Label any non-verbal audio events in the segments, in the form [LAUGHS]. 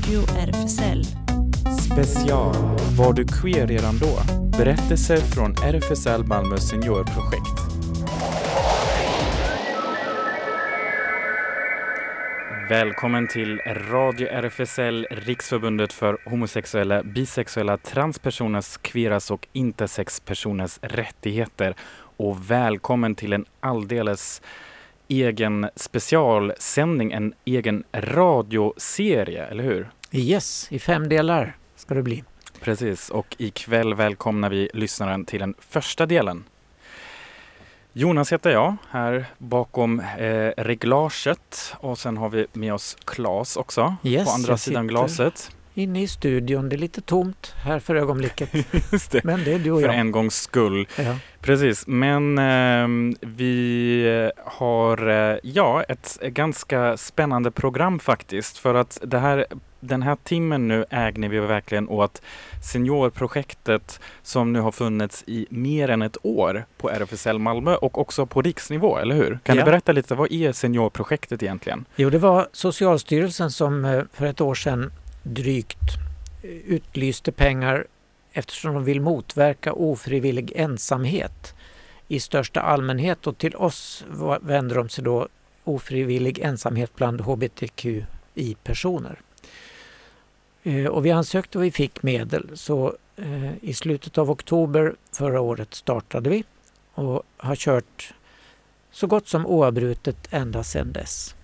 Radio RFSL. Special. Var du queer redan då? Berättelser från RFSL Malmö seniorprojekt. Välkommen till Radio RFSL, Riksförbundet för homosexuella, bisexuella, transpersoners, queeras och intersexpersoners rättigheter. Och välkommen till en alldeles egen specialsändning, en egen radioserie, eller hur? Yes, i fem delar ska det bli. Precis, och ikväll välkomnar vi lyssnaren till den första delen. Jonas heter jag, här bakom eh, reglaget och sen har vi med oss Claes också Yes, på andra sidan glaset. Inne i studion, det är lite tomt här för ögonblicket. [LAUGHS] Det, Men det är du och för jag. en gångs skull. Ja. Precis, men ehm, vi har eh, ja, ett ganska spännande program faktiskt. För att det här, den här timmen nu ägnar vi verkligen åt seniorprojektet som nu har funnits i mer än ett år på RFSL Malmö och också på riksnivå, eller hur? Kan Ja. du berätta lite, vad är seniorprojektet egentligen? Jo, det var Socialstyrelsen som eh, för ett år sedan drygt eh, utlyste pengar eftersom de vill motverka ofrivillig ensamhet i största allmänhet och till oss vänder de sig då ofrivillig ensamhet bland hbtqi-personer. Eh, och vi ansökte och vi fick medel så eh, i slutet av oktober förra året startade vi och har kört så gott som oavbrutet ända sedan dess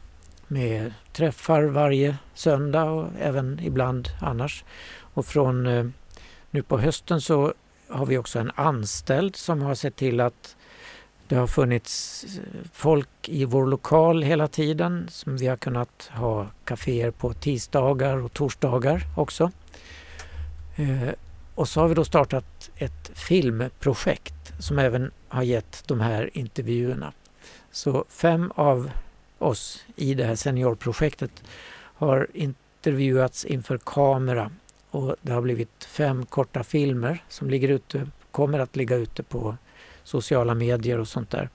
med träffar varje söndag och även ibland annars. Och från eh, nu på hösten så har vi också en anställd som har sett till att det har funnits eh, folk i vår lokal hela tiden som vi har kunnat ha kaféer på tisdagar och torsdagar också. Eh, och så har vi då startat ett filmprojekt som även har gett de här intervjuerna. Så fem av oss i det här seniorprojektet har intervjuats inför kamera och det har blivit fem korta filmer som ligger ute, kommer att ligga ute på sociala medier och sånt där.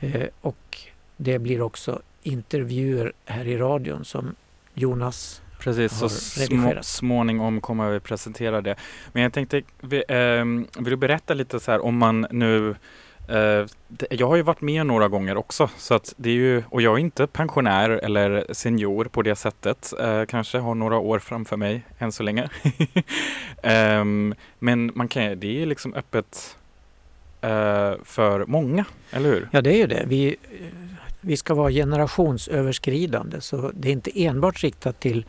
Eh, och det blir också intervjuer här i radion som Jonas Precis, så små, småningom kommer vi presentera det. Men jag tänkte, vi, ehm, vill du berätta lite så här om man nu eh, jag har ju varit med några gånger också, så att det är ju, och jag är inte pensionär eller senior på det sättet. Eh, kanske har några år framför mig än så länge. [LAUGHS] Ehm, men man kan, det är liksom öppet eh, för många, eller hur? Ja, det är ju det. Vi, eh, vi ska vara generationsöverskridande så det är inte enbart riktat till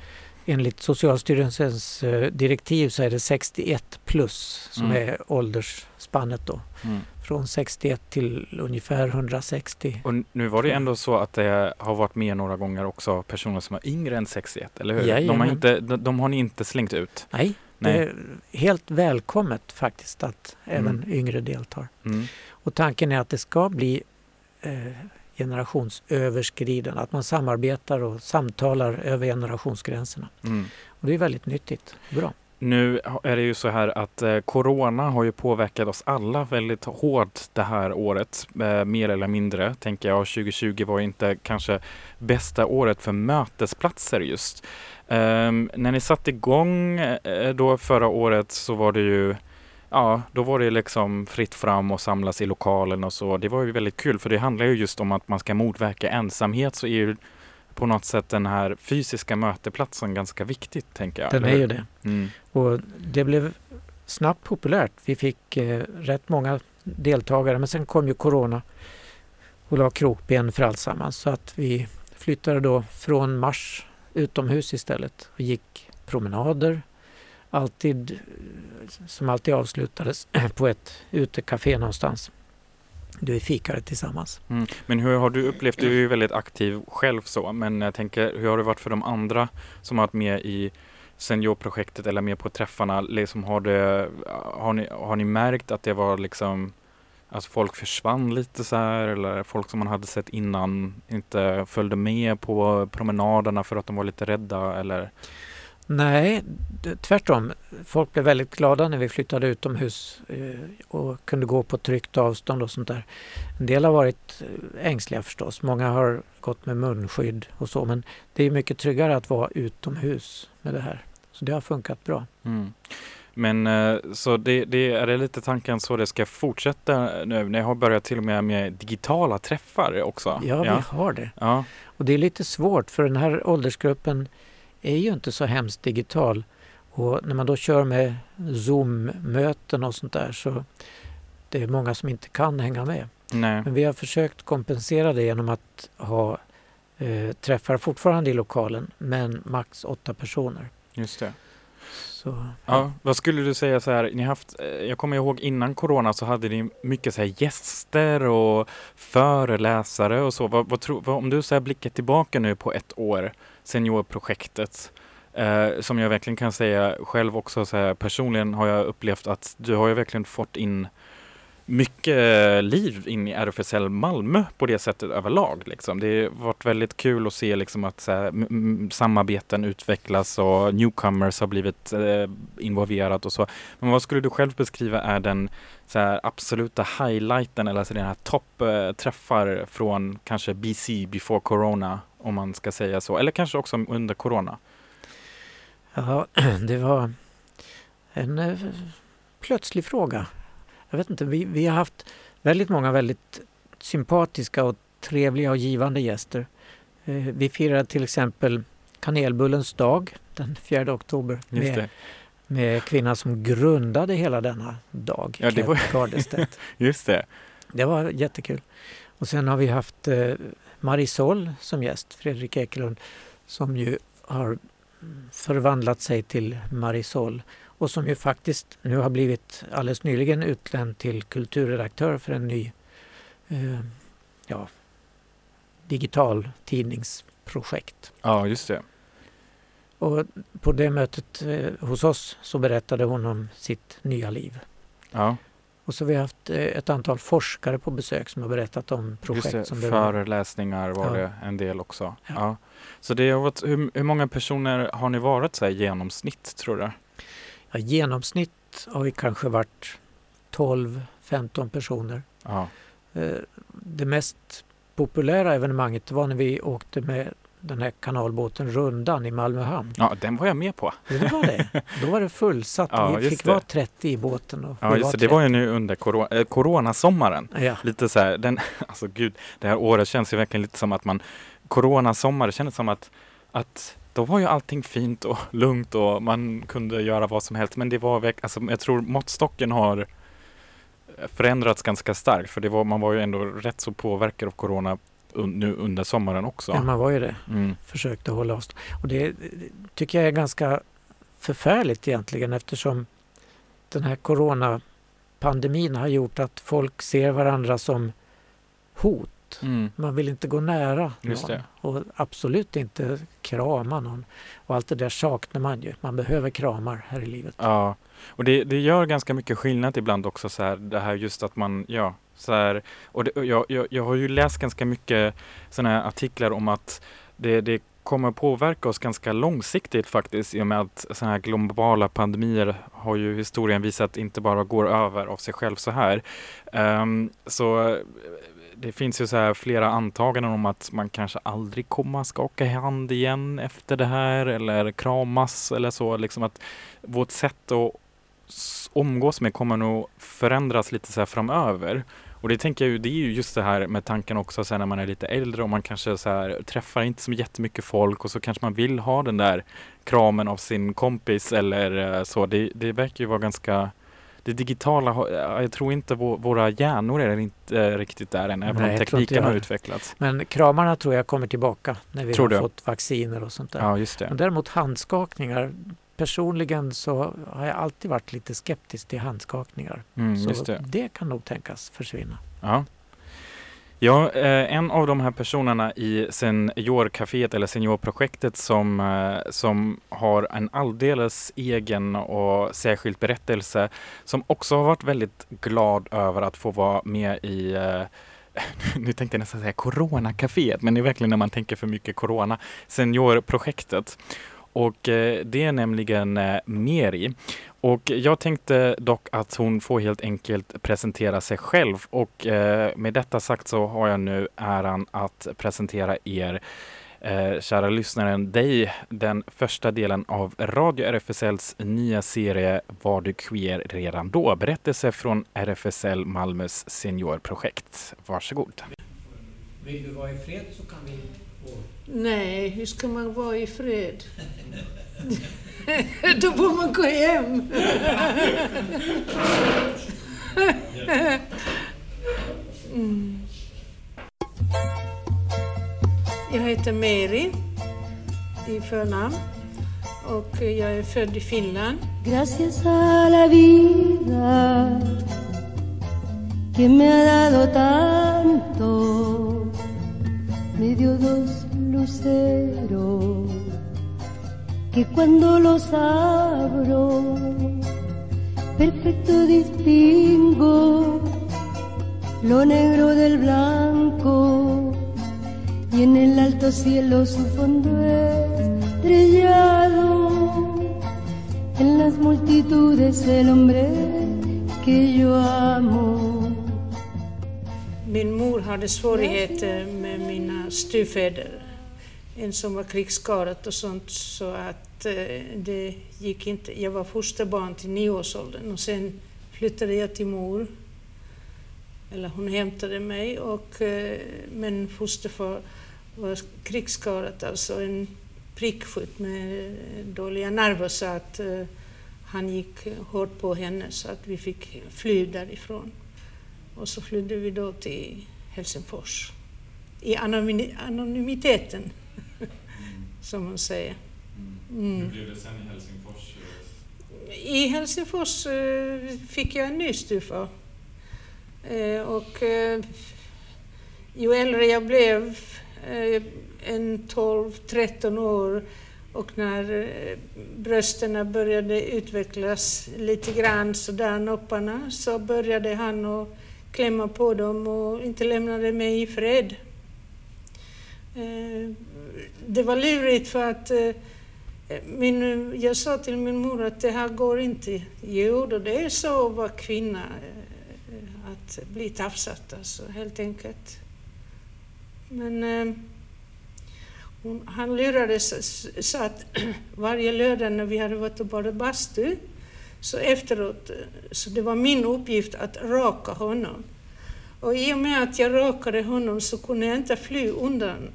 Enligt Socialstyrelsens eh, direktiv så är det 61 plus som Mm. är åldersspannet då. Mm. Från 61 till ungefär 160. Och nu var det ändå så att det har varit med några gånger också personer som är yngre än 61, eller hur? De har, inte, de, de har ni inte slängt ut? Nej, Nej. det är helt välkommet faktiskt att även Mm. yngre deltar. Mm. Och tanken är att det ska bli eh, generationsöverskridande, att man samarbetar och samtalar över generationsgränserna. Mm. Och det är väldigt nyttigt. Bra. Nu är det ju så här att eh, Corona har ju påverkat oss alla väldigt hårt det här året, eh, mer eller mindre, tänker jag. 2020 var inte kanske bästa året för mötesplatser just. Ehm, när ni satte igång eh, då förra året så var det ju Ja, då var det liksom fritt fram och samlas i lokalen och så. Det var ju väldigt kul för det handlar ju just om att man ska motverka ensamhet så är ju på något sätt den här fysiska mötesplatsen ganska viktigt, tänker jag. Den är ju det. Mm. Och det blev snabbt populärt. Vi fick eh, rätt många deltagare men sen kom ju Corona och la krokben för alltsammans. Så att vi flyttade då från mars utomhus istället och gick promenader. Alltid, som alltid avslutades [CLEARS THROAT] på ett utekafé någonstans. Du vi fikade tillsammans. Mm. Men hur har du upplevt, du är ju väldigt aktiv själv så, men jag tänker hur har det varit för de andra som har varit med i seniorprojektet eller med på träffarna? Liksom har, det, har, ni, har ni märkt att det var liksom Alltså folk försvann lite så här eller folk som man hade sett innan inte följde med på promenaderna för att de var lite rädda eller? Nej, tvärtom. Folk blev väldigt glada när vi flyttade utomhus eh, och kunde gå på tryggt avstånd och sånt där. En del har varit eh, ängsliga förstås. Många har gått med munskydd och så men det är mycket tryggare att vara utomhus med det här. Så det har funkat bra. Mm. Men eh, så det, det, är det lite tanken så det ska fortsätta nu? Ni har börjat till och med med digitala träffar också? Ja, ja. vi har det. Ja. Och det är lite svårt för den här åldersgruppen är ju inte så hemskt digital. Och när man då kör med Zoom-möten och sånt där så det är många som inte kan hänga med. Nej. Men vi har försökt kompensera det genom att ha eh, träffar fortfarande i lokalen men max åtta personer. Just det. Så, ja. ja. vad skulle du säga så här, ni haft, eh, jag kommer ihåg innan corona så hade ni mycket så här gäster och föreläsare och så. Vad, vad tro, vad, om du så blickar tillbaka nu på ett år, seniorprojektet, eh, som jag verkligen kan säga själv också så här, personligen har jag upplevt att du har ju verkligen fått in mycket liv in i RFSL Malmö på det sättet överlag. Liksom. Det har varit väldigt kul att se liksom, att så här, samarbeten utvecklas och newcomers har blivit eh, involverat och så. Men vad skulle du själv beskriva är den så här, absoluta highlighten eller alltså den här toppträffar eh, från kanske BC, before corona, om man ska säga så. Eller kanske också under corona? Ja, [CLEARS THROAT] det var en eh, plötslig fråga jag vet inte, vi, vi har haft väldigt många väldigt sympatiska och trevliga och givande gäster. Eh, vi firade till exempel kanelbullens dag den 4 oktober med, med kvinnan som grundade hela denna dag, ja, det var... [LAUGHS] Just det. Det var jättekul. Och sen har vi haft eh, Marisol som gäst, Fredrik Ekelund, som ju har förvandlat sig till Marisol och som ju faktiskt nu har blivit alldeles nyligen utländ till kulturredaktör för en ny eh, ja, digital tidningsprojekt. Ja, just det. Och på det mötet eh, hos oss så berättade hon om sitt nya liv. Ja. Och så har vi haft eh, ett antal forskare på besök som har berättat om projekt. Det, som föreläsningar var ja. det en del också. Ja. ja. Så det har varit, hur, hur många personer har ni varit så här, genomsnitt tror du? Ja, genomsnitt har vi kanske varit 12-15 personer. Eh, det mest populära evenemanget var när vi åkte med den här kanalbåten Rundan i Malmö hamn. Ja, den var jag med på. det var det. [LAUGHS] Då var det fullsatt. Ja, vi fick det. vara 30 i båten. Och ja, just det. det var ju nu under corona, eh, coronasommaren. Ja. Lite så här, den, [LAUGHS] alltså gud, det här året känns ju verkligen lite som att man, coronasommar, det kändes som att, att då var ju allting fint och [LAUGHS] lugnt och man kunde göra vad som helst. Men det var, alltså, jag tror måttstocken har förändrats ganska starkt. För det var, man var ju ändå rätt så påverkad av corona nu under sommaren också. Ja, man var ju det. Mm. Försökte hålla oss. Och det, det tycker jag är ganska förfärligt egentligen eftersom den här coronapandemin har gjort att folk ser varandra som hot Mm. Man vill inte gå nära någon och absolut inte krama någon. Och allt det där saknar man ju. Man behöver kramar här i livet. Ja, och det, det gör ganska mycket skillnad ibland också så här, det här just att man, ja, så här, och det, jag, jag, jag har ju läst ganska mycket sådana här artiklar om att det, det kommer påverka oss ganska långsiktigt faktiskt i och med att sådana här globala pandemier har ju historien visat inte bara går över av sig själv så här. Um, så det finns ju så här flera antaganden om att man kanske aldrig kommer skaka hand igen efter det här eller kramas eller så. Liksom att vårt sätt att omgås med kommer nog förändras lite så här framöver. Och det tänker jag ju, det är ju just det här med tanken också så när man är lite äldre och man kanske så här, träffar inte så jättemycket folk och så kanske man vill ha den där kramen av sin kompis eller eh, så. Det, det verkar ju vara ganska det digitala, jag tror inte våra hjärnor är inte riktigt där än, även Nej, om tekniken har utvecklats. Men kramarna tror jag kommer tillbaka när vi tror har du? fått vacciner och sånt där. Ja, just det. Men däremot handskakningar, personligen så har jag alltid varit lite skeptisk till handskakningar. Mm, så det. det. kan nog tänkas försvinna. Ja. Ja, eh, en av de här personerna i Seniorcaféet eller Seniorprojektet som, eh, som har en alldeles egen och särskild berättelse som också har varit väldigt glad över att få vara med i eh, [LAUGHS] nu tänkte jag nästan säga Coronacaféet, men det är verkligen när man tänker för mycket Corona, Seniorprojektet. Och eh, det är nämligen eh, Meri. Och jag tänkte dock att hon får helt enkelt presentera sig själv och eh, med detta sagt så har jag nu äran att presentera er eh, kära lyssnaren, dig den första delen av Radio RFSLs nya serie Var du queer redan då? Berättelse från RFSL Malmös seniorprojekt. Varsågod. Vill du vara i fred så kan vi Nej, hur ska man vara i fred? [LAUGHS] Då får man gå hem. Mm. Jag heter Mary i förnamn och jag är född i Finland. Gracias a la vida que me ha dado tal luceros que cuando los abro perfecto distingo lo negro del blanco y en el alto cielo su fondo estrellado en las multitudes el hombre que yo amo. Min mor hade svårigheter med mina styvfäder. En som var krigsskadad och sånt så att eh, det gick inte. Jag var fosterbarn till nioårsåldern och sen flyttade jag till mor. Eller hon hämtade mig och eh, men fosterfar var krigsskadad, alltså en prickskytt med dåliga nerver så att eh, han gick hårt på henne så att vi fick fly därifrån. Och så flydde vi då till Helsingfors. I anonymiteten, som man säger. Mm. Hur blev det sen i Helsingfors? I Helsingfors eh, fick jag en ny styvfar. Eh, och eh, ju äldre jag blev, en 12-13 år, och när brösten började utvecklas lite grann, sådär nopparna, så började han att klämma på dem och inte lämnade mig i fred. Det var lurigt för att eh, min, jag sa till min mor att det här går inte. Jo, då det är så att vara kvinna, eh, att bli tafsad alltså, helt enkelt. Men eh, hon, han lurades, sa att [CLEARS THROAT] varje lördag när vi hade varit och badat bastu, så efteråt, eh, så det var min uppgift att raka honom. Och i och med att jag rakade honom så kunde jag inte fly undan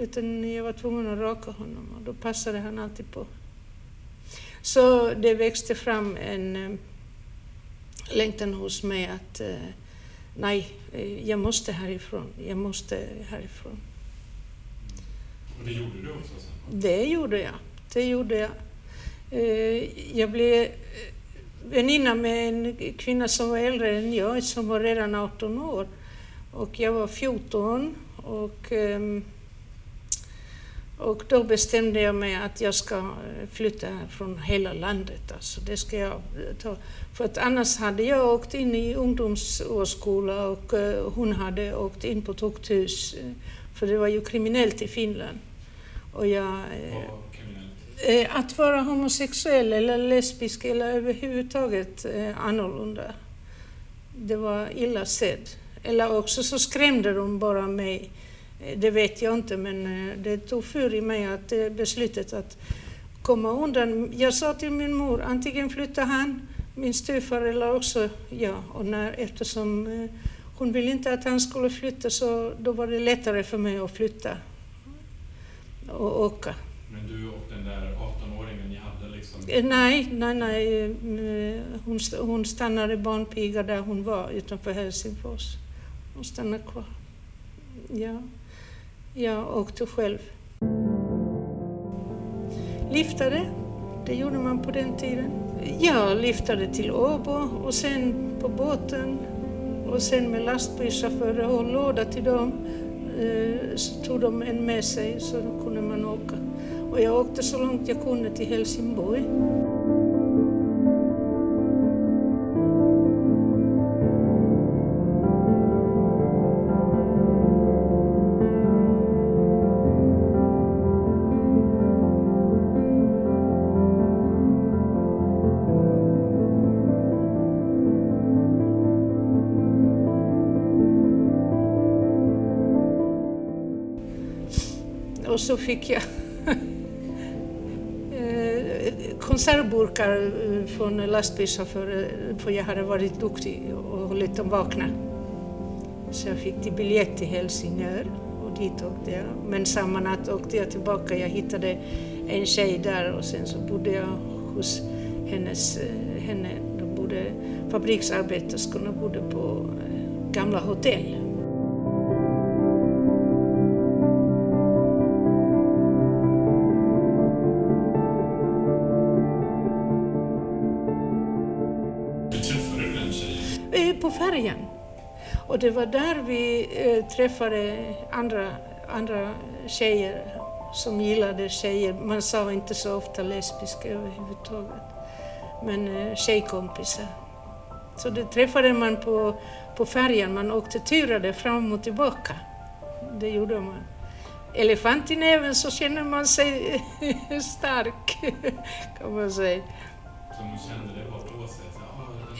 utan jag var tvungen att raka honom och då passade han alltid på. Så det växte fram en äh, längtan hos mig att äh, nej, eh, jag måste härifrån, jag måste härifrån. Och det gjorde du också? Sen? Det gjorde jag. Det gjorde jag. Jag blev väninna med en kvinna som var äldre än jag, som var redan 18 år. Och jag var 14 och um, och då bestämde jag mig att jag ska eh, flytta från hela landet. Alltså det ska jag eh, ta. För att annars hade jag åkt in i ungdomsårsskola och uh, hon hade åkt in på tukthus. För det var ju kriminellt i Finland. Och jag, att vara homosexuell eller lesbisk eller överhuvudtaget annorlunda. Det var illa sedd. Eller också så skrämde de bara mig Eh, det vet jag inte, men eh, det tog för i mig att eh, beslutet att komma undan. Jag sa till min mor, antingen flyttar han, min styvfar, eller också jag. Och när, eftersom hon ville inte att han skulle flytta så då var det lättare för mig att flytta och åka. Men du och den där 18-åringen ni hade liksom? Nej, nej, nej. Hon, hon stannade barnpiga där hon var utanför Helsingfors. Hon stannade kvar. Ja. Jag åkte själv. Liftade, det gjorde man på den tiden. Jag liftade till Åbo och sen på båten och sen med lastbilschaufförer och låda till dem eh, så tog de en med sig så kunde man åka. Och jag åkte så långt jag kunde till Helsingborg. Och så fick jag [LAUGHS] eh, konservburkar eh, från lastbilschaufförer eh, för jag hade varit duktig och hållit dem vakna. Så jag fick till biljett till Helsingör och dit åkte jag. Men samma natt åkte jag tillbaka. Jag hittade en tjej där och sen så bodde jag hos hennes, henne. De bodde, fabriksarbeterskorna bodde på gamla hotell. Och det var där vi eh, träffade andra, andra tjejer som gillade tjejer. Man sa inte så ofta lesbiska överhuvudtaget. Men eh, tjejkompisar. Så det träffade man på, på färjan. Man åkte turade fram och tillbaka. Det gjorde man. Elefant i näven så känner man sig [LAUGHS] stark, kan man säga. Så man kände det var på sig?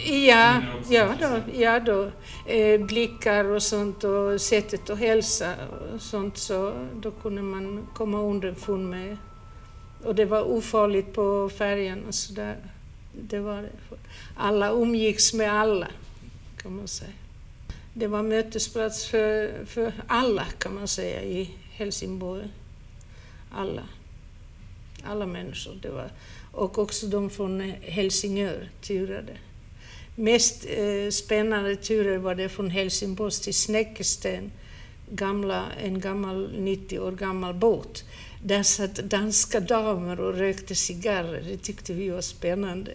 Ja, ja då. Ja då. Eh, blickar och sånt och sättet att hälsa och sånt så då kunde man komma underfund med. Och det var ofarligt på färjan och sådär. Det var det. Alla umgicks med alla, kan man säga. Det var mötesplats för, för alla, kan man säga, i Helsingborg. Alla. Alla människor. Det var, och också de från Helsingör turade. Mest eh, spännande turer var det från Helsingborg till Snäckesten, gamla, en gammal 90 år gammal båt. Där satt danska damer och rökte cigarrer. Det tyckte vi var spännande.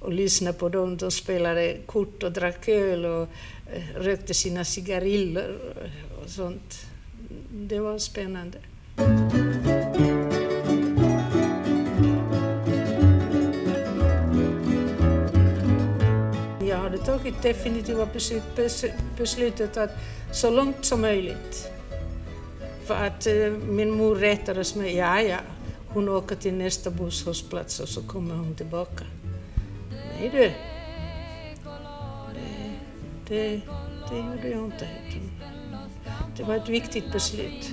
Och lyssna på dem. De spelade kort och drack öl och eh, rökte sina cigariller och sånt. Det var spännande. Tagit definitiva beslut, beslutet att så långt som möjligt. För att eh, min mor rättades med, ja ja, hon åker till nästa busshållplats och så kommer hon tillbaka. Nej du, det, det, det gjorde jag inte. Det var ett viktigt beslut.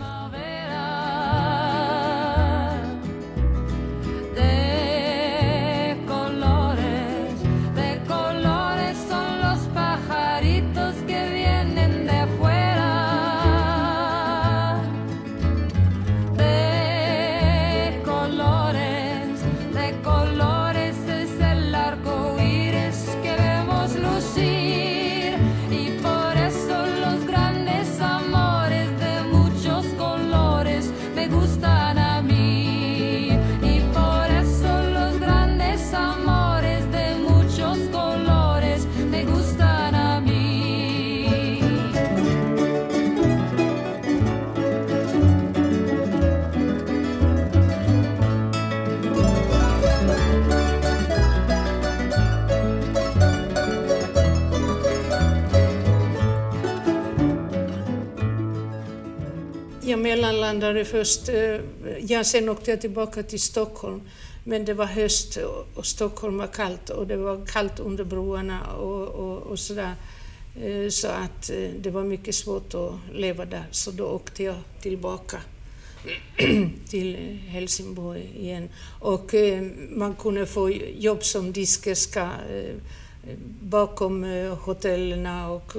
Jag först, eh, ja sen åkte jag tillbaka till Stockholm. Men det var höst och Stockholm var kallt och det var kallt under broarna och, och, och sådär. Eh, så att eh, det var mycket svårt att leva där, så då åkte jag tillbaka [CLEARS THROAT] till Helsingborg igen. Och man kunde få jobb som diskerska bakom hotellen och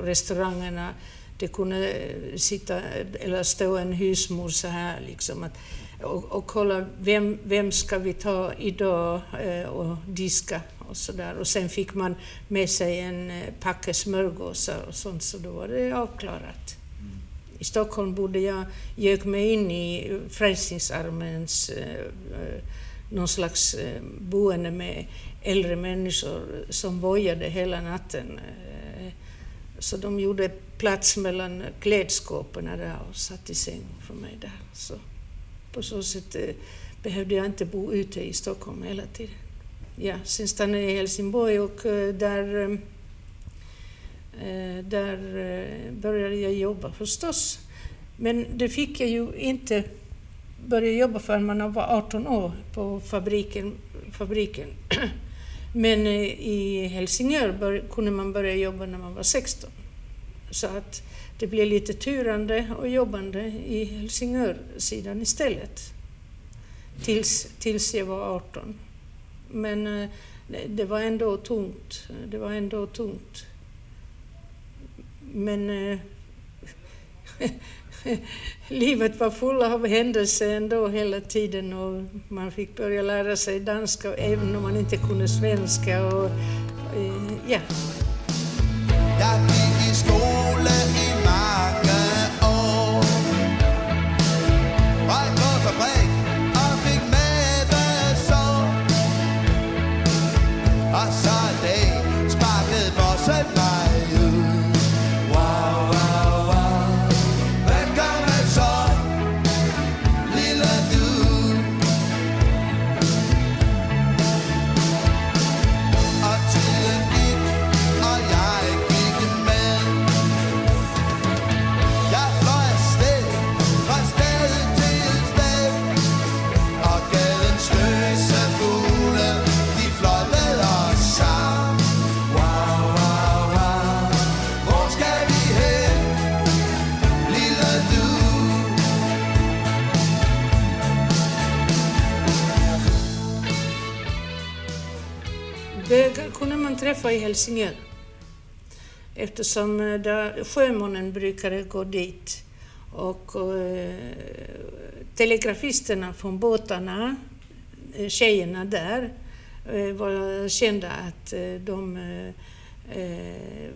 restaurangerna det kunde eh, sitta eller stå en husmor så här liksom att, och, och kolla vem, vem ska vi ta idag eh, och diska och så där. Och sen fick man med sig en eh, packe smörgåsar och sånt så då var det avklarat. I Stockholm bodde jag, gick mig in i Frälsningsarméns eh, eh någon slags eh, boende med äldre människor som vojade hela natten. Eh, så de gjorde plats mellan klädskåpen där och satt i säng för mig där. Så på så sätt eh, behövde jag inte bo ute i Stockholm hela tiden. Ja, sen stannade jag i Helsingborg och eh, där, eh, där började jag jobba förstås. Men det fick jag ju inte börja jobba förrän man var 18 år på fabriken. fabriken. [CLEARS THROAT] Men i Helsingör kunde man börja jobba när man var 16. Så att det blev lite turande och jobbande i Helsingörsidan istället. Tills, tills jag var 18. Men eh, det var ändå tungt. Det var ändå tungt. Men eh, [LAUGHS] livet var fullt av händelser ändå hela tiden och man fick börja lära sig danska även om man inte kunde svenska. Och, eh, ja. Det kunde man träffa i Helsingör. Eftersom eh, där sjömännen brukade gå dit. Och eh, telegrafisterna från båtarna, eh, tjejerna där, eh, var kända att eh, de eh, eh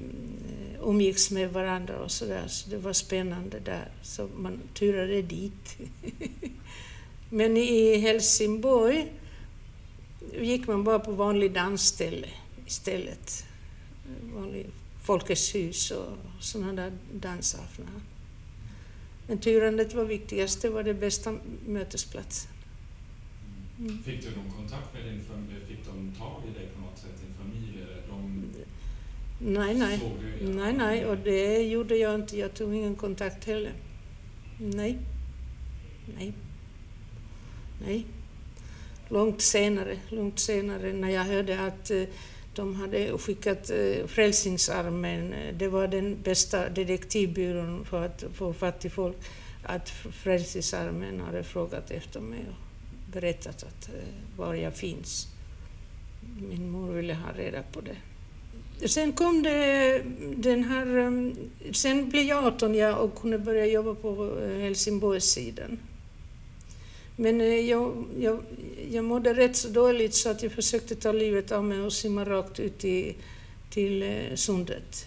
umgicks med varandra och sådär. Så det var spännande där. Så man turade dit. [LAUGHS] Men i Helsingborg gick man bara på vanlig dansställe istället. Vanlig Folkets hus och sådana där dansaftnar. Men turandet var viktigast, det var det bästa mötesplatsen. Fick du någon kontakt med din familj? Fick de tag i dig på något sätt, din familj? De Nej, nej. Nej, nej, och det gjorde jag inte. Jag tog ingen kontakt heller. Nej. Nej. Nej. Långt senare, långt senare när jag hörde att eh, de hade skickat eh, Frälsningsarmén, eh, det var den bästa detektivbyrån för att få fatt i folk, att Frälsningsarmén hade frågat efter mig och berättat att, var jag finns. Min mor ville ha reda på det. Sen kom det den här... Sen blev jag 18 ja, och kunde börja jobba på Helsingborgssidan. Men eh, jag, jag, jag mådde rätt så dåligt så att jag försökte ta livet av mig och simma rakt ut i, till eh, sundet.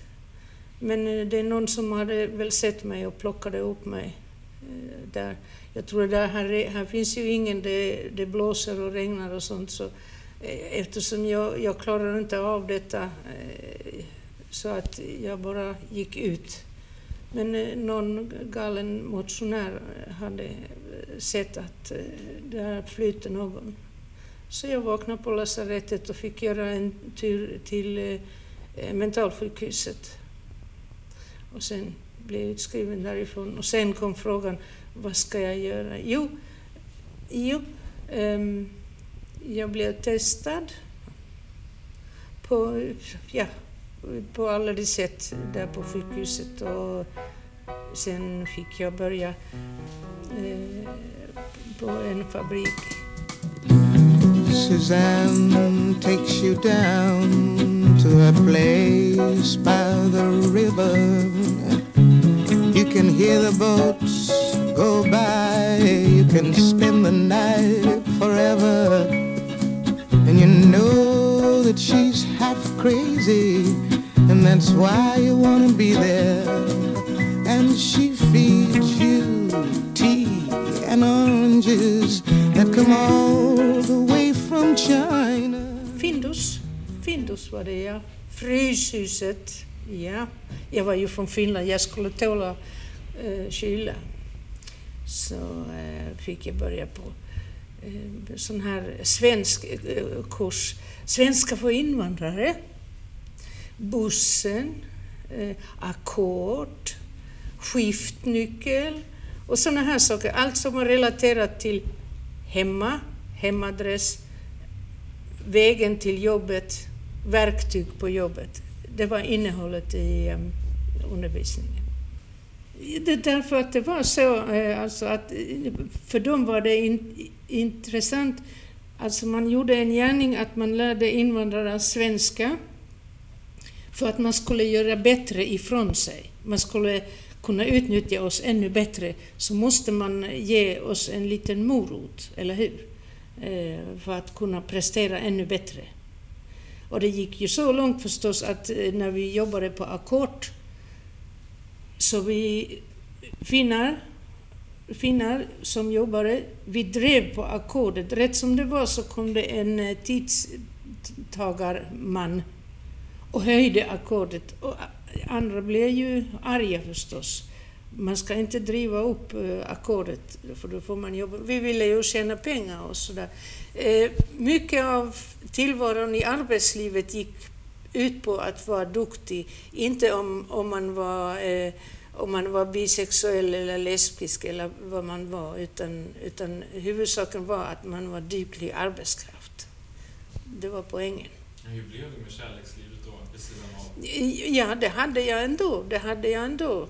Men eh, det är någon som hade väl sett mig och plockade upp mig där. Jag tror där här, här finns ju ingen, det, det blåser och regnar och sånt så eftersom jag, jag klarar inte av detta så att jag bara gick ut. Men eh, någon galen motionär hade eh, sett att eh, det där flyter någon. Så jag vaknade på lasarettet och fick göra en tur till mentalsjukhuset. Och sen blev jag utskriven därifrån. Och sen kom frågan, vad ska jag göra? Jo, jo um, jag blev testad på, ja, på alla de sätt där på sjukhuset. Och sen fick jag börja eh, på en fabrik. Suzanne takes you down to a place by the river. You can hear the boats go by. You can spend the night forever. And you know that she's half crazy. And that's why you want to be there. And she feeds you tea and oranges that come all the way from China. Findus. Findus var det ja. Fryshuset. Ja. Jag var ju från Finland, jag skulle tåla eh, kyla. Så eh, fick jag börja på eh, sån här svensk eh, kurs. Svenska för invandrare. Bussen. Eh, ackord. Skiftnyckel. Och sådana här saker. Allt som var relaterat till hemma, hemadress, vägen till jobbet, verktyg på jobbet. Det var innehållet i eh, undervisningen. Det är därför att det var så, eh, alltså att för dem var det in, intressant, alltså man gjorde en gärning att man lärde invandrare svenska för att man skulle göra bättre ifrån sig. Man skulle kunna utnyttja oss ännu bättre så måste man ge oss en liten morot, eller hur? Eh, för att kunna prestera ännu bättre. Och det gick ju så långt förstås att eh, när vi jobbade på ackord så vi finnar, finnar som jobbade, vi drev på ackordet. Rätt som det var så kom det en eh, tidstagarman och höjde ackordet. Och andra blev ju arga förstås. Man ska inte driva upp eh, ackordet, för då får man jobba. Vi ville ju tjäna pengar och sådär. Eh, mycket av tillvaron i arbetslivet gick ut på att vara duktig, inte om, om, man, var, eh, om man var bisexuell eller lesbisk eller vad man var, utan, utan huvudsaken var att man var duglig arbetskraft. Det var poängen. Hur blev det med kärlekslivet då, vid sidan av? Ja, det hade jag ändå. Det hade jag ändå.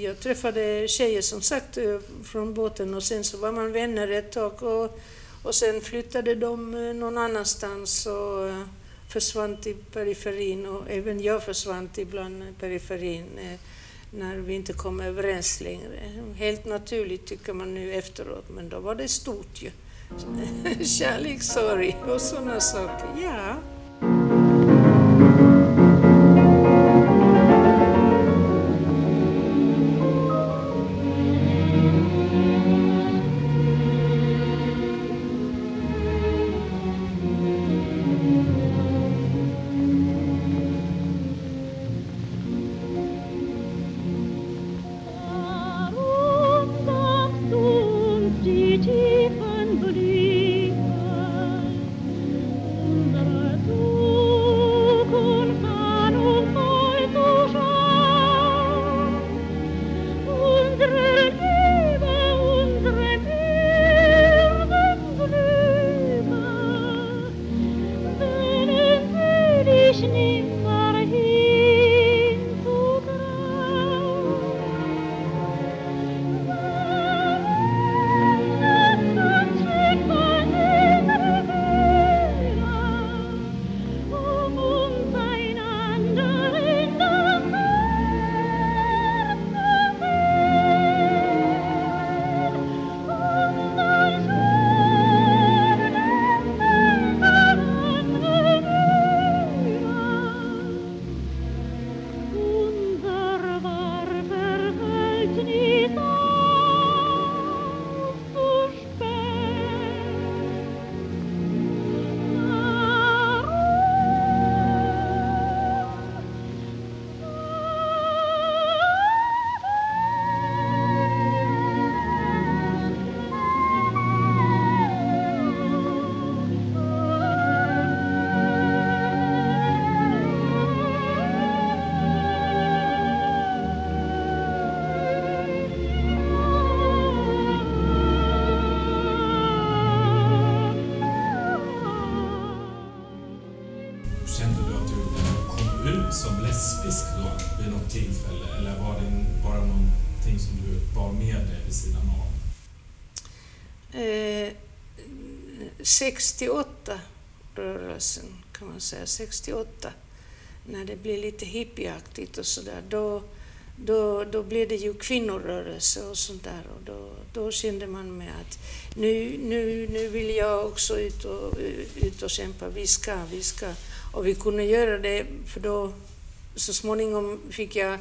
Jag träffade tjejer som sagt eh, från båten och sen så var man vänner ett tag och, och sen flyttade de eh, någon annanstans och eh, försvann till periferin och även jag försvann ibland periferin när vi inte kom överens längre. Helt naturligt tycker man nu efteråt, men då var det stort ju. [LAUGHS] Kärlekssorg och sådana saker, ja. 68 rörelsen kan man säga, 68, när det blir lite hippieaktigt och sådär, då, då, då blev det ju kvinnorörelse och sånt där och då, då kände man med att nu, nu, nu vill jag också ut och, ut och kämpa, vi ska, vi ska. Och vi kunde göra det för då så småningom fick jag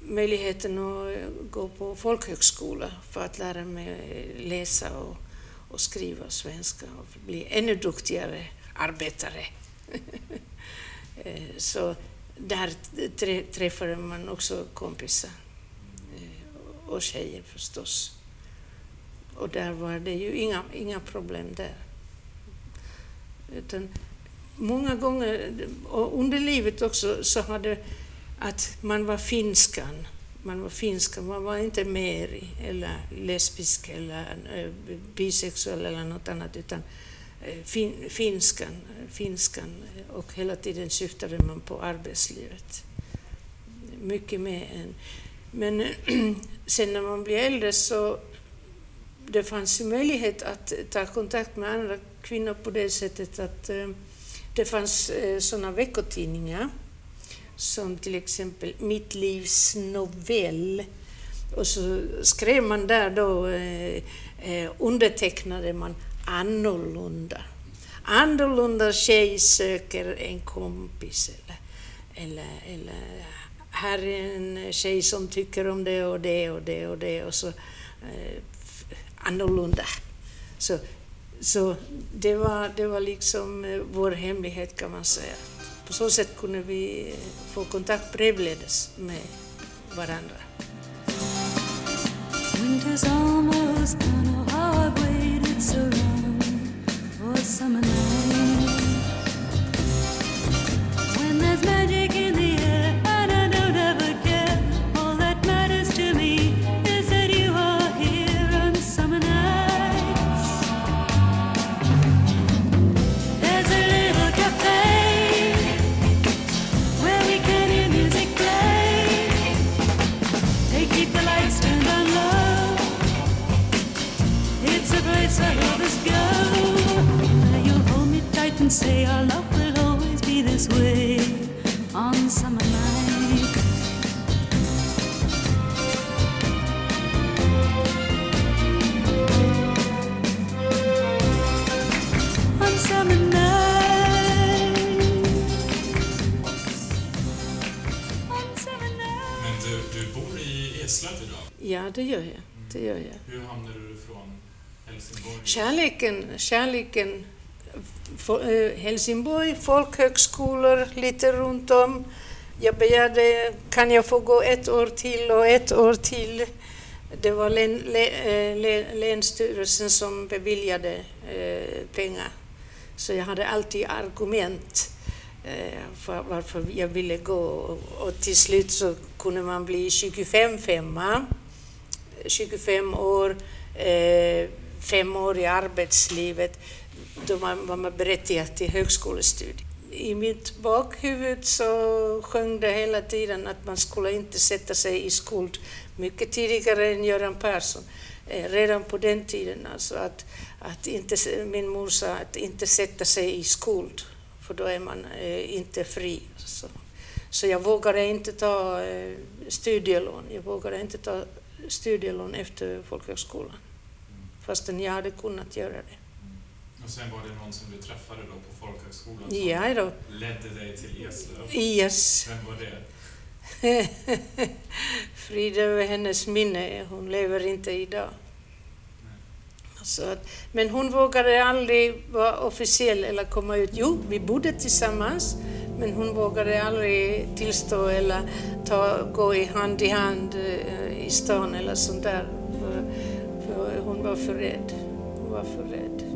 möjligheten att gå på folkhögskola för att lära mig läsa och, och skriva svenska och bli ännu duktigare arbetare. [LAUGHS] Eh, så där träffade man också kompisar eh, och tjejer förstås. Och där var det ju inga, inga problem där. Utan många gånger, och under livet också, så hade att man var finskan. Man var finskan, man var inte meri, eller lesbisk eller eh, bisexuell eller något annat utan eh, fin, finskan, finskan eh, och hela tiden syftade man på arbetslivet. Mycket mer än... Men [CLEARS THROAT] sen när man blir äldre så det fanns ju möjlighet att ta kontakt med andra kvinnor på det sättet att det fanns sådana veckotidningar som till exempel Mitt livs novell. Och så skrev man där då, eh, eh, undertecknade man annorlunda. Annorlunda tjej söker en kompis eller, eller, eller här är en tjej som tycker om det och det och det och det och så eh, annorlunda. Så, så det, var, det var liksom eh, vår hemlighet kan man säga. På så sätt kunde vi eh, få kontakt brevledes med varandra. Winter's almost gone, oh how I've waited so long for summer say our love will always be this way on summer nights. On summer nights. On summer nights. Men du, du bor i Eslöv idag? Ja, det gör jag. Det gör jag. Hur hamnade du från Helsingborg? Kärleken, kärleken Eh, Helsingborg, folkhögskolor lite runt om. Jag begärde, kan jag få gå ett år till och ett år till? Det var län, län, eh, Länsstyrelsen som beviljade eh, pengar. Så jag hade alltid argument för varför jag ville gå. Och till slut så kunde man bli 25 femma, 25 år, fem år i arbetslivet då man var man berättigad till högskolestudier. I mitt bakhuvud så sjöng det hela tiden att man skulle inte sätta sig i skuld mycket tidigare än Göran Persson. Eh, redan på den tiden alltså att, att inte, min mor sa att inte sätta sig i skuld, för då är man eh, inte fri. Så, så jag vågade inte ta eh, studielån. Jag vågade inte ta studielån efter folkhögskolan, fastän jag hade kunnat göra det. Och sen var det någon som du träffade då på folkhögskolan som ja, då. ledde dig till Eslöv. Yes. Vem var det? [LAUGHS] Frid över hennes minne, hon lever inte idag. Så men hon vågade aldrig vara officiell eller komma ut. Jo, vi bodde tillsammans, men hon vågade aldrig tillstå eller ta, gå i hand i hand eh, i stan eller sånt där. För, för hon var för rädd. Hon var för rädd.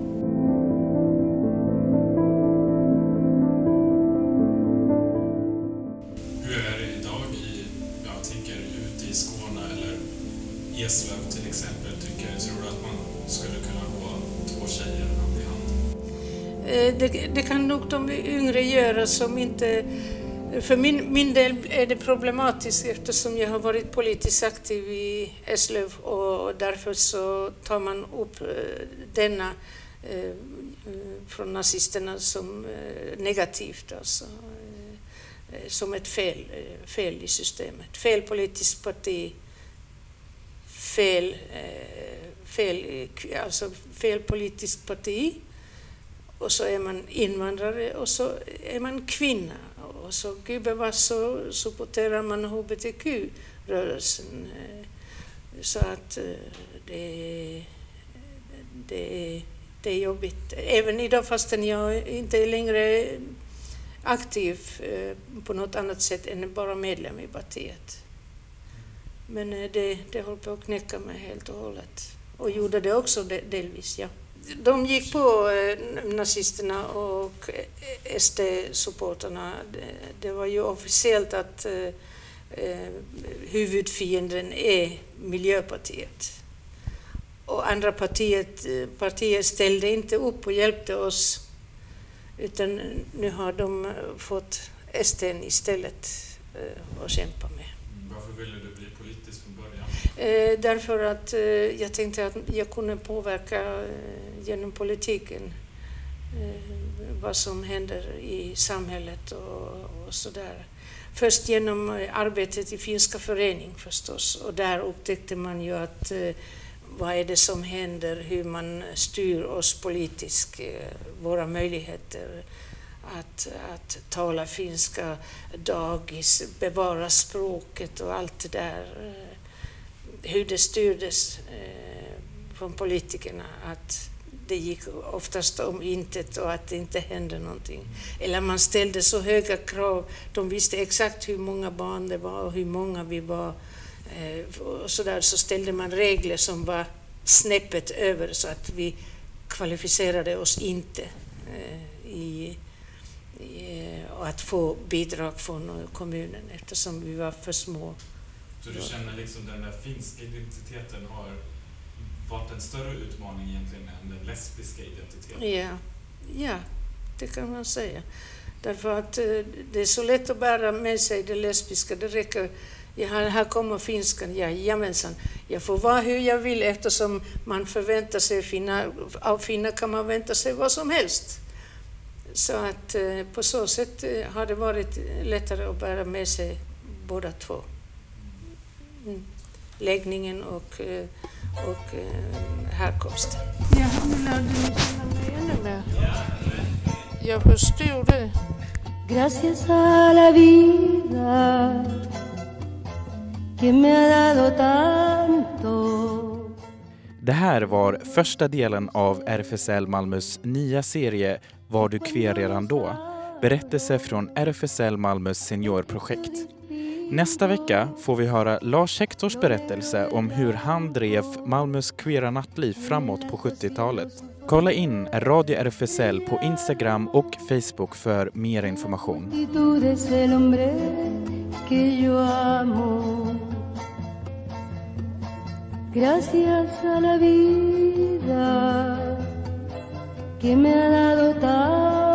Eslöv till exempel tycker, tror du att man skulle kunna gå två tjejer hand i hand? Eh, det, det kan nog de yngre göra som inte för min, min del är det problematiskt eftersom jag har varit politiskt aktiv i Eslöv och därför så tar man upp eh, denna eh, eh, från nazisterna som negativt, alltså, som ett fel, fel i systemet. Fel politiskt parti fel, eh, fel, eh, alltså fel politiskt parti och så är man invandrare och så är man kvinna och så gubevars så supporterar man hbtq-rörelsen. Eh, så att det, det, det är jobbigt. Även idag fastän jag inte är längre aktiv på något annat sätt än bara medlem i partiet. Men eh, det, det höll på att knäcka mig helt och hållet. Och gjorde det också delvis, ja. De gick på eh, nazisterna och eh, SD-supporterna. Det, var ju officiellt att huvudfienden är Miljöpartiet. Och andra partiet, partier ställde inte upp och hjälpte oss utan nu har de fått SD istället att kämpa med. Varför ville du bli Eh, därför att eh, jag tänkte att jag kunde påverka eh, genom politiken eh, vad som händer i samhället och, och sådär. Först genom eh, arbetet i Finska förening förstås och där upptäckte man ju att eh, vad är det som händer, hur man styr oss politiskt, eh, våra möjligheter att, att tala finska, dagis, bevara språket och allt det där. Hur det styrdes eh, från politikerna, att det gick oftast om intet och att det inte hände någonting. Eller man ställde så höga krav, de visste exakt hur många barn det var och hur många vi var. Eh, och så, där, så ställde man regler som var snäppet över så att vi kvalificerade oss inte eh, i, i, att få bidrag från kommunen eftersom vi var för små. Så du känner liksom den där finska identiteten har varit en större utmaning egentligen än den lesbiska identiteten? Ja, ja det kan man säga. Därför att eh, det är så lätt att bära med sig det lesbiska. Det räcker, ja, här kommer finskan, jajamensan. Jag får vara hur jag vill eftersom man förväntar sig, finna, av finnar kan man vänta sig vad som helst. Så att eh, på så sätt eh, har det varit lättare att bära med sig båda två. Läggningen och och eh, härkomst. Ja, nu lärde ni känna mig ännu mer. Jag förstår det. Gracias a la vida que me ha dado tanto det här var första delen av RFSL Malmös nya serie Var du queer redan då? Berättelse från RFSL Malmös seniorprojekt. Nästa vecka får vi höra Lars Hectors berättelse om hur han drev Malmös queera nattliv framåt på 70-talet. Kolla in Radio RFSL på Instagram och Facebook för mer information. Gracias a la vida que me ha dado tal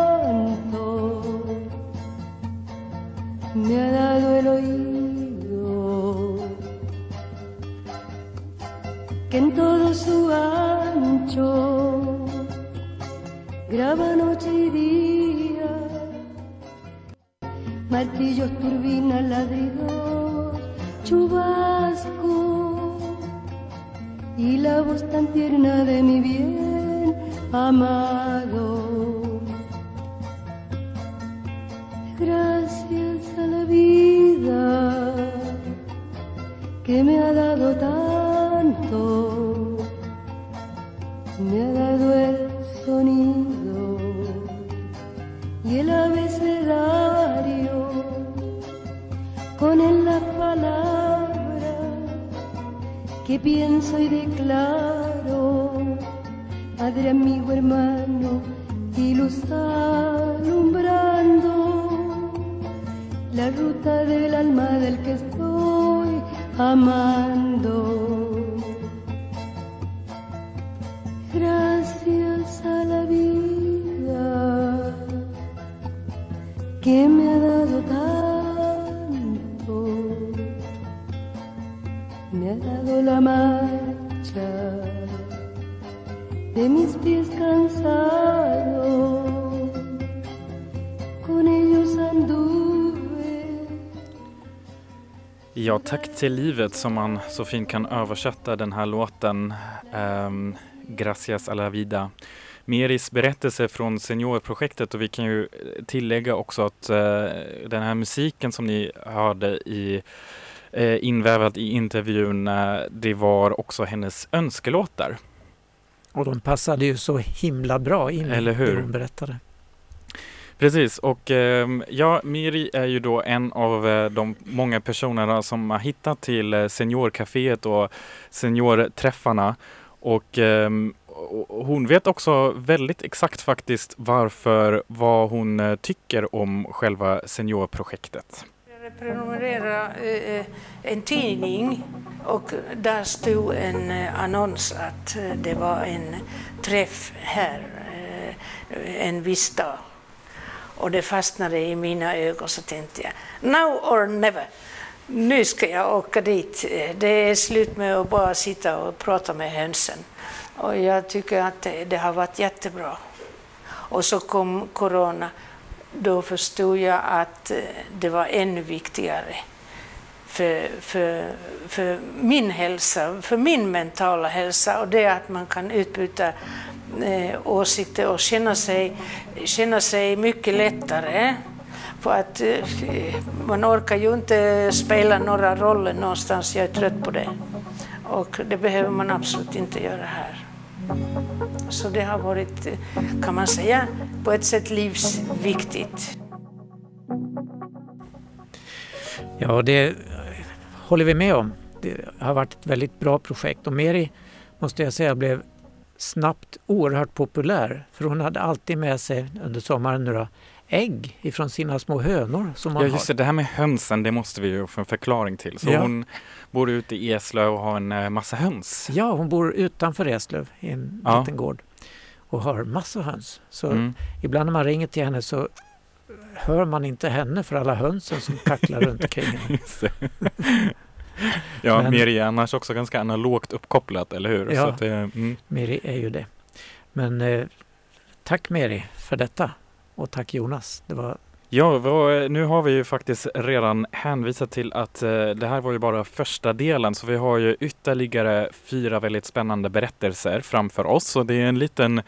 me ha dado el oído que en todo su ancho graba noche y día martillos, turbinas, ladridos, chubasco y la voz tan tierna de mi bien amado. Gracias la vida que me ha dado tanto, me ha dado el sonido y el abecedario con él la palabra que pienso y declaro, Padre, amigo, hermano y luz alumbrando la ruta del alma del que estoy amando. Gracias a la vida que me ha dado tanto, me ha dado la marcha de mis pies cansados, Ja, tack till livet som man så fint kan översätta den här låten. Um, Gracias a la vida. Meris berättelse från Seniorprojektet och vi kan ju tillägga också att uh, den här musiken som ni hörde i uh, invävad i intervjun, uh, det var också hennes önskelåtar. Och de passade ju så himla bra in i det hon berättade. Precis och ehm, ja, Miri är ju då en av eh, de många personerna som har hittat till eh, Seniorcaféet och seniorträffarna och ehm, hon vet också väldigt exakt faktiskt varför, vad hon eh, tycker om själva seniorprojektet. Jag prenumererade en tidning och där stod en annons att det var en träff här en viss dag. Och det fastnade i mina ögon så tänkte jag, now or never. nu ska jag åka dit. Det är slut med att bara sitta och prata med hönsen. Och jag tycker att det, det har varit jättebra. Och så kom corona. Då förstod jag att eh, det var ännu viktigare för, för, för min hälsa, för min mentala hälsa och det att man kan utbyta eh, åsikter och känna sig, känna sig mycket lättare. För att eh, man orkar ju inte spela några roller någonstans, jag är trött på det. Och det behöver man absolut inte göra här. Så det har varit, eh, kan man säga, på ett sätt livsviktigt. Ja, det håller vi med om. Det har varit ett väldigt bra projekt och Meri, måste jag säga, blev snabbt oerhört populär. För hon hade alltid med sig under sommaren då, ägg ifrån sina små hönor som man Ja just det, det här med hönsen, det måste vi ju få en förklaring till. Så Ja. hon bor ute i Eslöv och har en eh, massa höns. Ja, hon bor utanför Eslöv i en Ja. liten gård och har massa höns. Så Mm. ibland när man ringer till henne så hör man inte henne för alla hönsen som kacklar [LAUGHS] runt omkring henne. [LAUGHS] Ja, Men- Meri är annars också ganska analogt uppkopplat, eller hur? Så Ja. det, mm. Meri är ju det. Men eh, tack Meri för detta och tack Jonas. Det var Ja, vad- nu har vi ju faktiskt redan hänvisat till att eh, det här var ju bara första delen, så vi har ju ytterligare fyra väldigt spännande berättelser framför oss. Och det är en liten,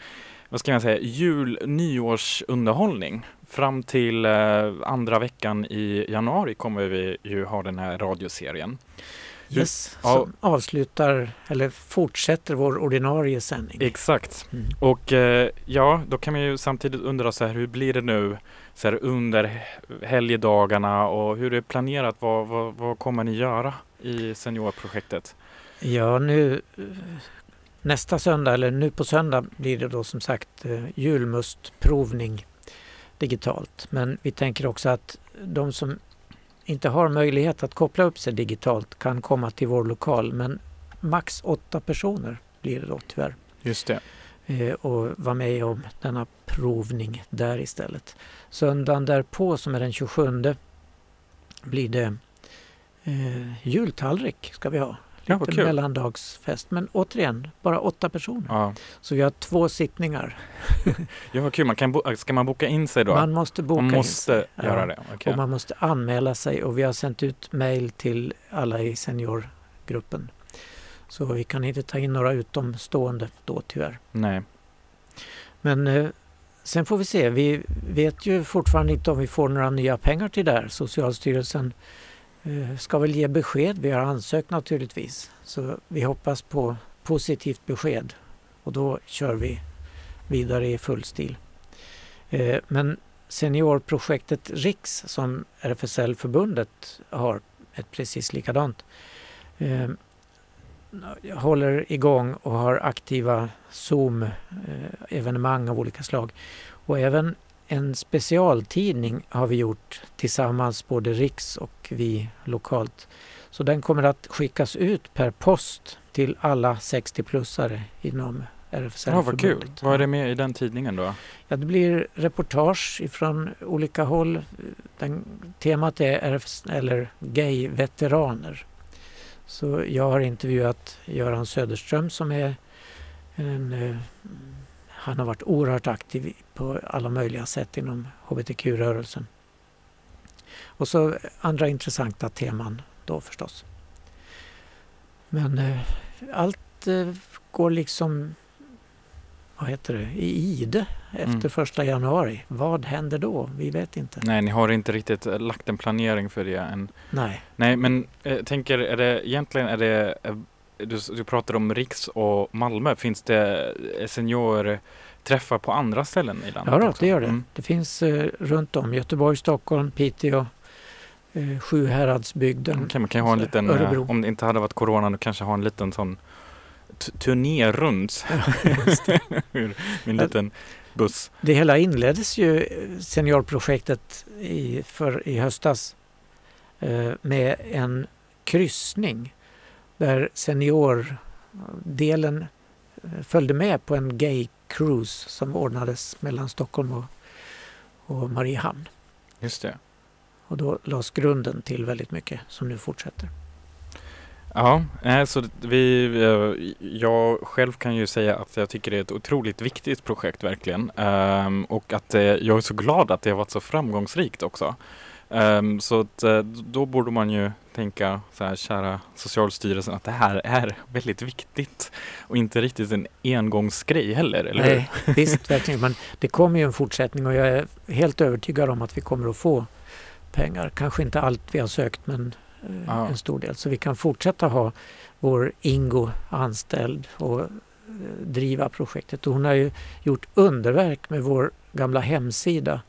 vad ska man säga, jul nyårsunderhållning. Fram till eh, andra veckan i januari kommer vi ju ha den här radioserien. Yes, ja. som avslutar eller fortsätter vår ordinarie sändning. Exakt. Mm. Och eh, ja, då kan man ju samtidigt undra så här, hur blir det nu så här, under helgdagarna och hur är det planerat? Vad, vad, vad kommer ni göra i seniorprojektet? Ja, nu eh, nästa söndag, eller nu på söndag blir det då som sagt eh, julmustprovning digitalt. Men vi tänker också att de som inte har möjlighet att koppla upp sig digitalt kan komma till vår lokal. Men max åtta personer blir det då tyvärr. Just det. eh, och vara med om denna provning där istället. Söndagen därpå som är den 27 blir det eh, jultallrik ska vi ha. Ja, Lite mellandagsfest. Men återigen, bara åtta personer. Ja. Så vi har två sittningar. [LAUGHS] ja, vad kul. Man kan bo- ska man boka in sig då? Man måste boka Man in måste sig. göra det? Okej. Och man måste anmäla sig och vi har sänt ut mejl till alla i seniorgruppen. Så vi kan inte ta in några utomstående då tyvärr. Nej. Men eh, sen får vi se. Vi vet ju fortfarande inte om vi får några nya pengar till det här. Socialstyrelsen Eh, ska väl ge besked. Vi har ansökt naturligtvis. Så vi hoppas på positivt besked och då kör vi vidare i full stil. Eh, men seniorprojektet Riks som RFSL-förbundet har ett precis likadant eh, håller igång och har aktiva Zoom-evenemang av olika slag. Och även en specialtidning har vi gjort tillsammans, både Riks och vi lokalt. Så den kommer att skickas ut per post till alla 60-plussare inom Ja, vad kul. Vad är det med i den tidningen då? Ja, det blir reportage ifrån olika håll. Den, temat är RFS, eller gay-veteraner. Så jag har intervjuat Göran Söderström som är en, eh, han har varit oerhört aktiv på alla möjliga sätt inom hbtq-rörelsen. Och så andra intressanta teman då förstås. Men eh, allt eh, går liksom vad heter det, i ide efter första januari. Vad händer då? Vi vet inte. Nej, ni har inte riktigt eh, lagt en planering för det än. Nej. Nej, men eh, tänker, är det egentligen är det eh, du, du pratar om Riks och Malmö. Finns det eh, seniorträffar på andra ställen i landet? Ja, då, det gör det. Mm. Det finns eh, runt om. Göteborg, Stockholm, Piteå, eh, Sjuhäradsbygden. Okej, man kan ha en Så, liten, eh, Örebro. om det inte hade varit corona, då kanske ha en liten sån turné runt. [LAUGHS] En [LAUGHS] liten buss. Det hela inleddes ju, eh, seniorprojektet, i, för, i höstas eh, med en kryssning där seniordelen följde med på en gay cruise som ordnades mellan Stockholm och, och Mariehamn. Just det. Och då lades grunden till väldigt mycket som nu fortsätter. Ja, nej, så vi, eh, jag själv kan ju säga att jag tycker det är ett otroligt viktigt projekt verkligen. Ehm, och att eh, jag är så glad att det har varit så framgångsrikt också. Ehm, så att, eh, då borde man ju tänka så här, kära Socialstyrelsen, att det här är väldigt viktigt och inte riktigt en engångsgrej heller, eller hur? Nej, visst, verkligen. Men det kommer ju en fortsättning och jag är helt övertygad om att vi kommer att få pengar. Kanske inte allt vi har sökt men eh, Ja. en stor del. Så vi kan fortsätta ha vår Ingo anställd och eh, driva projektet. Och hon har ju gjort underverk med vår gamla hemsida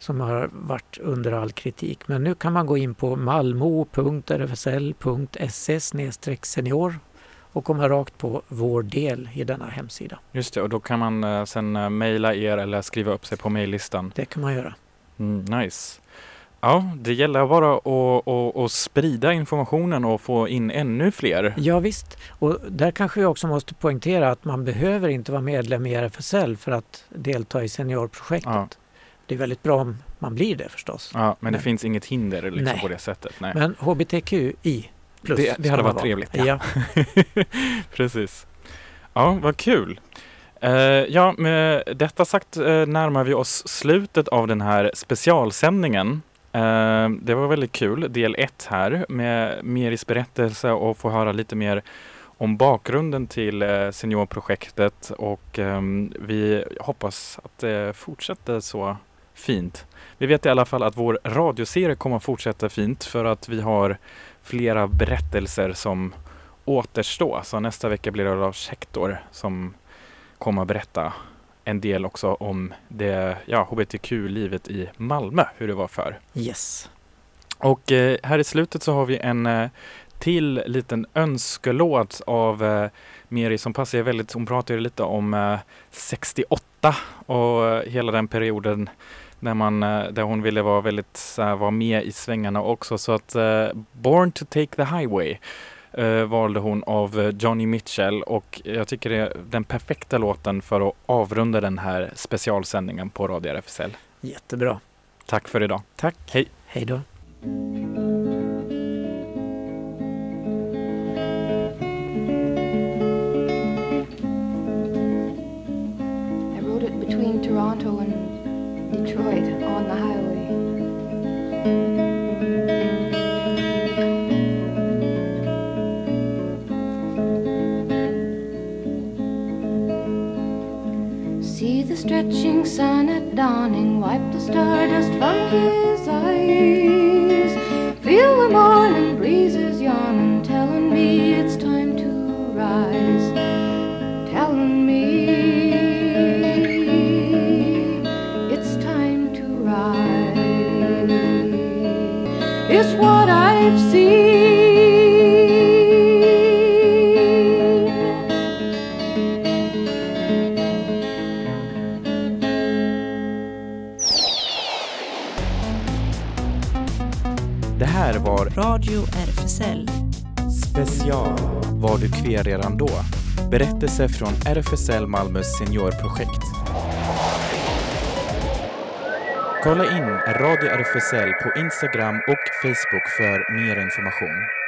som har varit under all kritik. Men nu kan man gå in på malmo.rfsl.se senior och komma rakt på vår del i denna hemsida. Just det, och då kan man eh, sen eh, mejla er eller skriva upp sig på mejllistan. Det kan man göra. Mm, nice. Ja, det gäller bara att, att, att sprida informationen och få in ännu fler. Ja, visst. Och där kanske vi också måste poängtera att man behöver inte vara medlem i RFSL för att delta i seniorprojektet. Ja. Det är väldigt bra om man blir det förstås. Ja, men det Nej. finns inget hinder liksom, Nej. på det sättet. Nej. Men HBTQI plus Det- det hade varit vara. trevligt, Ja. ja. [LAUGHS] Precis. Ja, vad kul. Eh, ja, med detta sagt eh, närmar vi oss slutet av den här specialsändningen. Eh, det var väldigt kul, del ett här med Meris berättelse och få höra lite mer om bakgrunden till seniorprojektet och ehm, vi hoppas att det fortsätter så fint. Vi vet i alla fall att vår radioserie kommer att fortsätta fint för att vi har flera berättelser som återstår. Så nästa vecka blir det Lars Hector som kommer att berätta en del också om det ja, hbtq-livet i Malmö, hur det var för. Yes. Och eh, här i slutet så har vi en eh, till liten önskelåt av eh, Meri som passar väldigt, hon pratar lite om eh, 68 och eh, hela den perioden när man, eh, där hon ville vara väldigt, här, vara med i svängarna också. Så att eh, Born to take the highway eh, valde hon av Johnny Mitchell och jag tycker det är den perfekta låten för att avrunda den här specialsändningen på Radio RFSL. Jättebra. Tack för idag. Tack. Hej. Hej då. Sun at dawning, wipe the stardust from his eyes. Special Var du queer redan då? Berättelse från RFSL Malmös seniorprojekt. Kolla in Radio RFSL på Instagram och Facebook för mer information.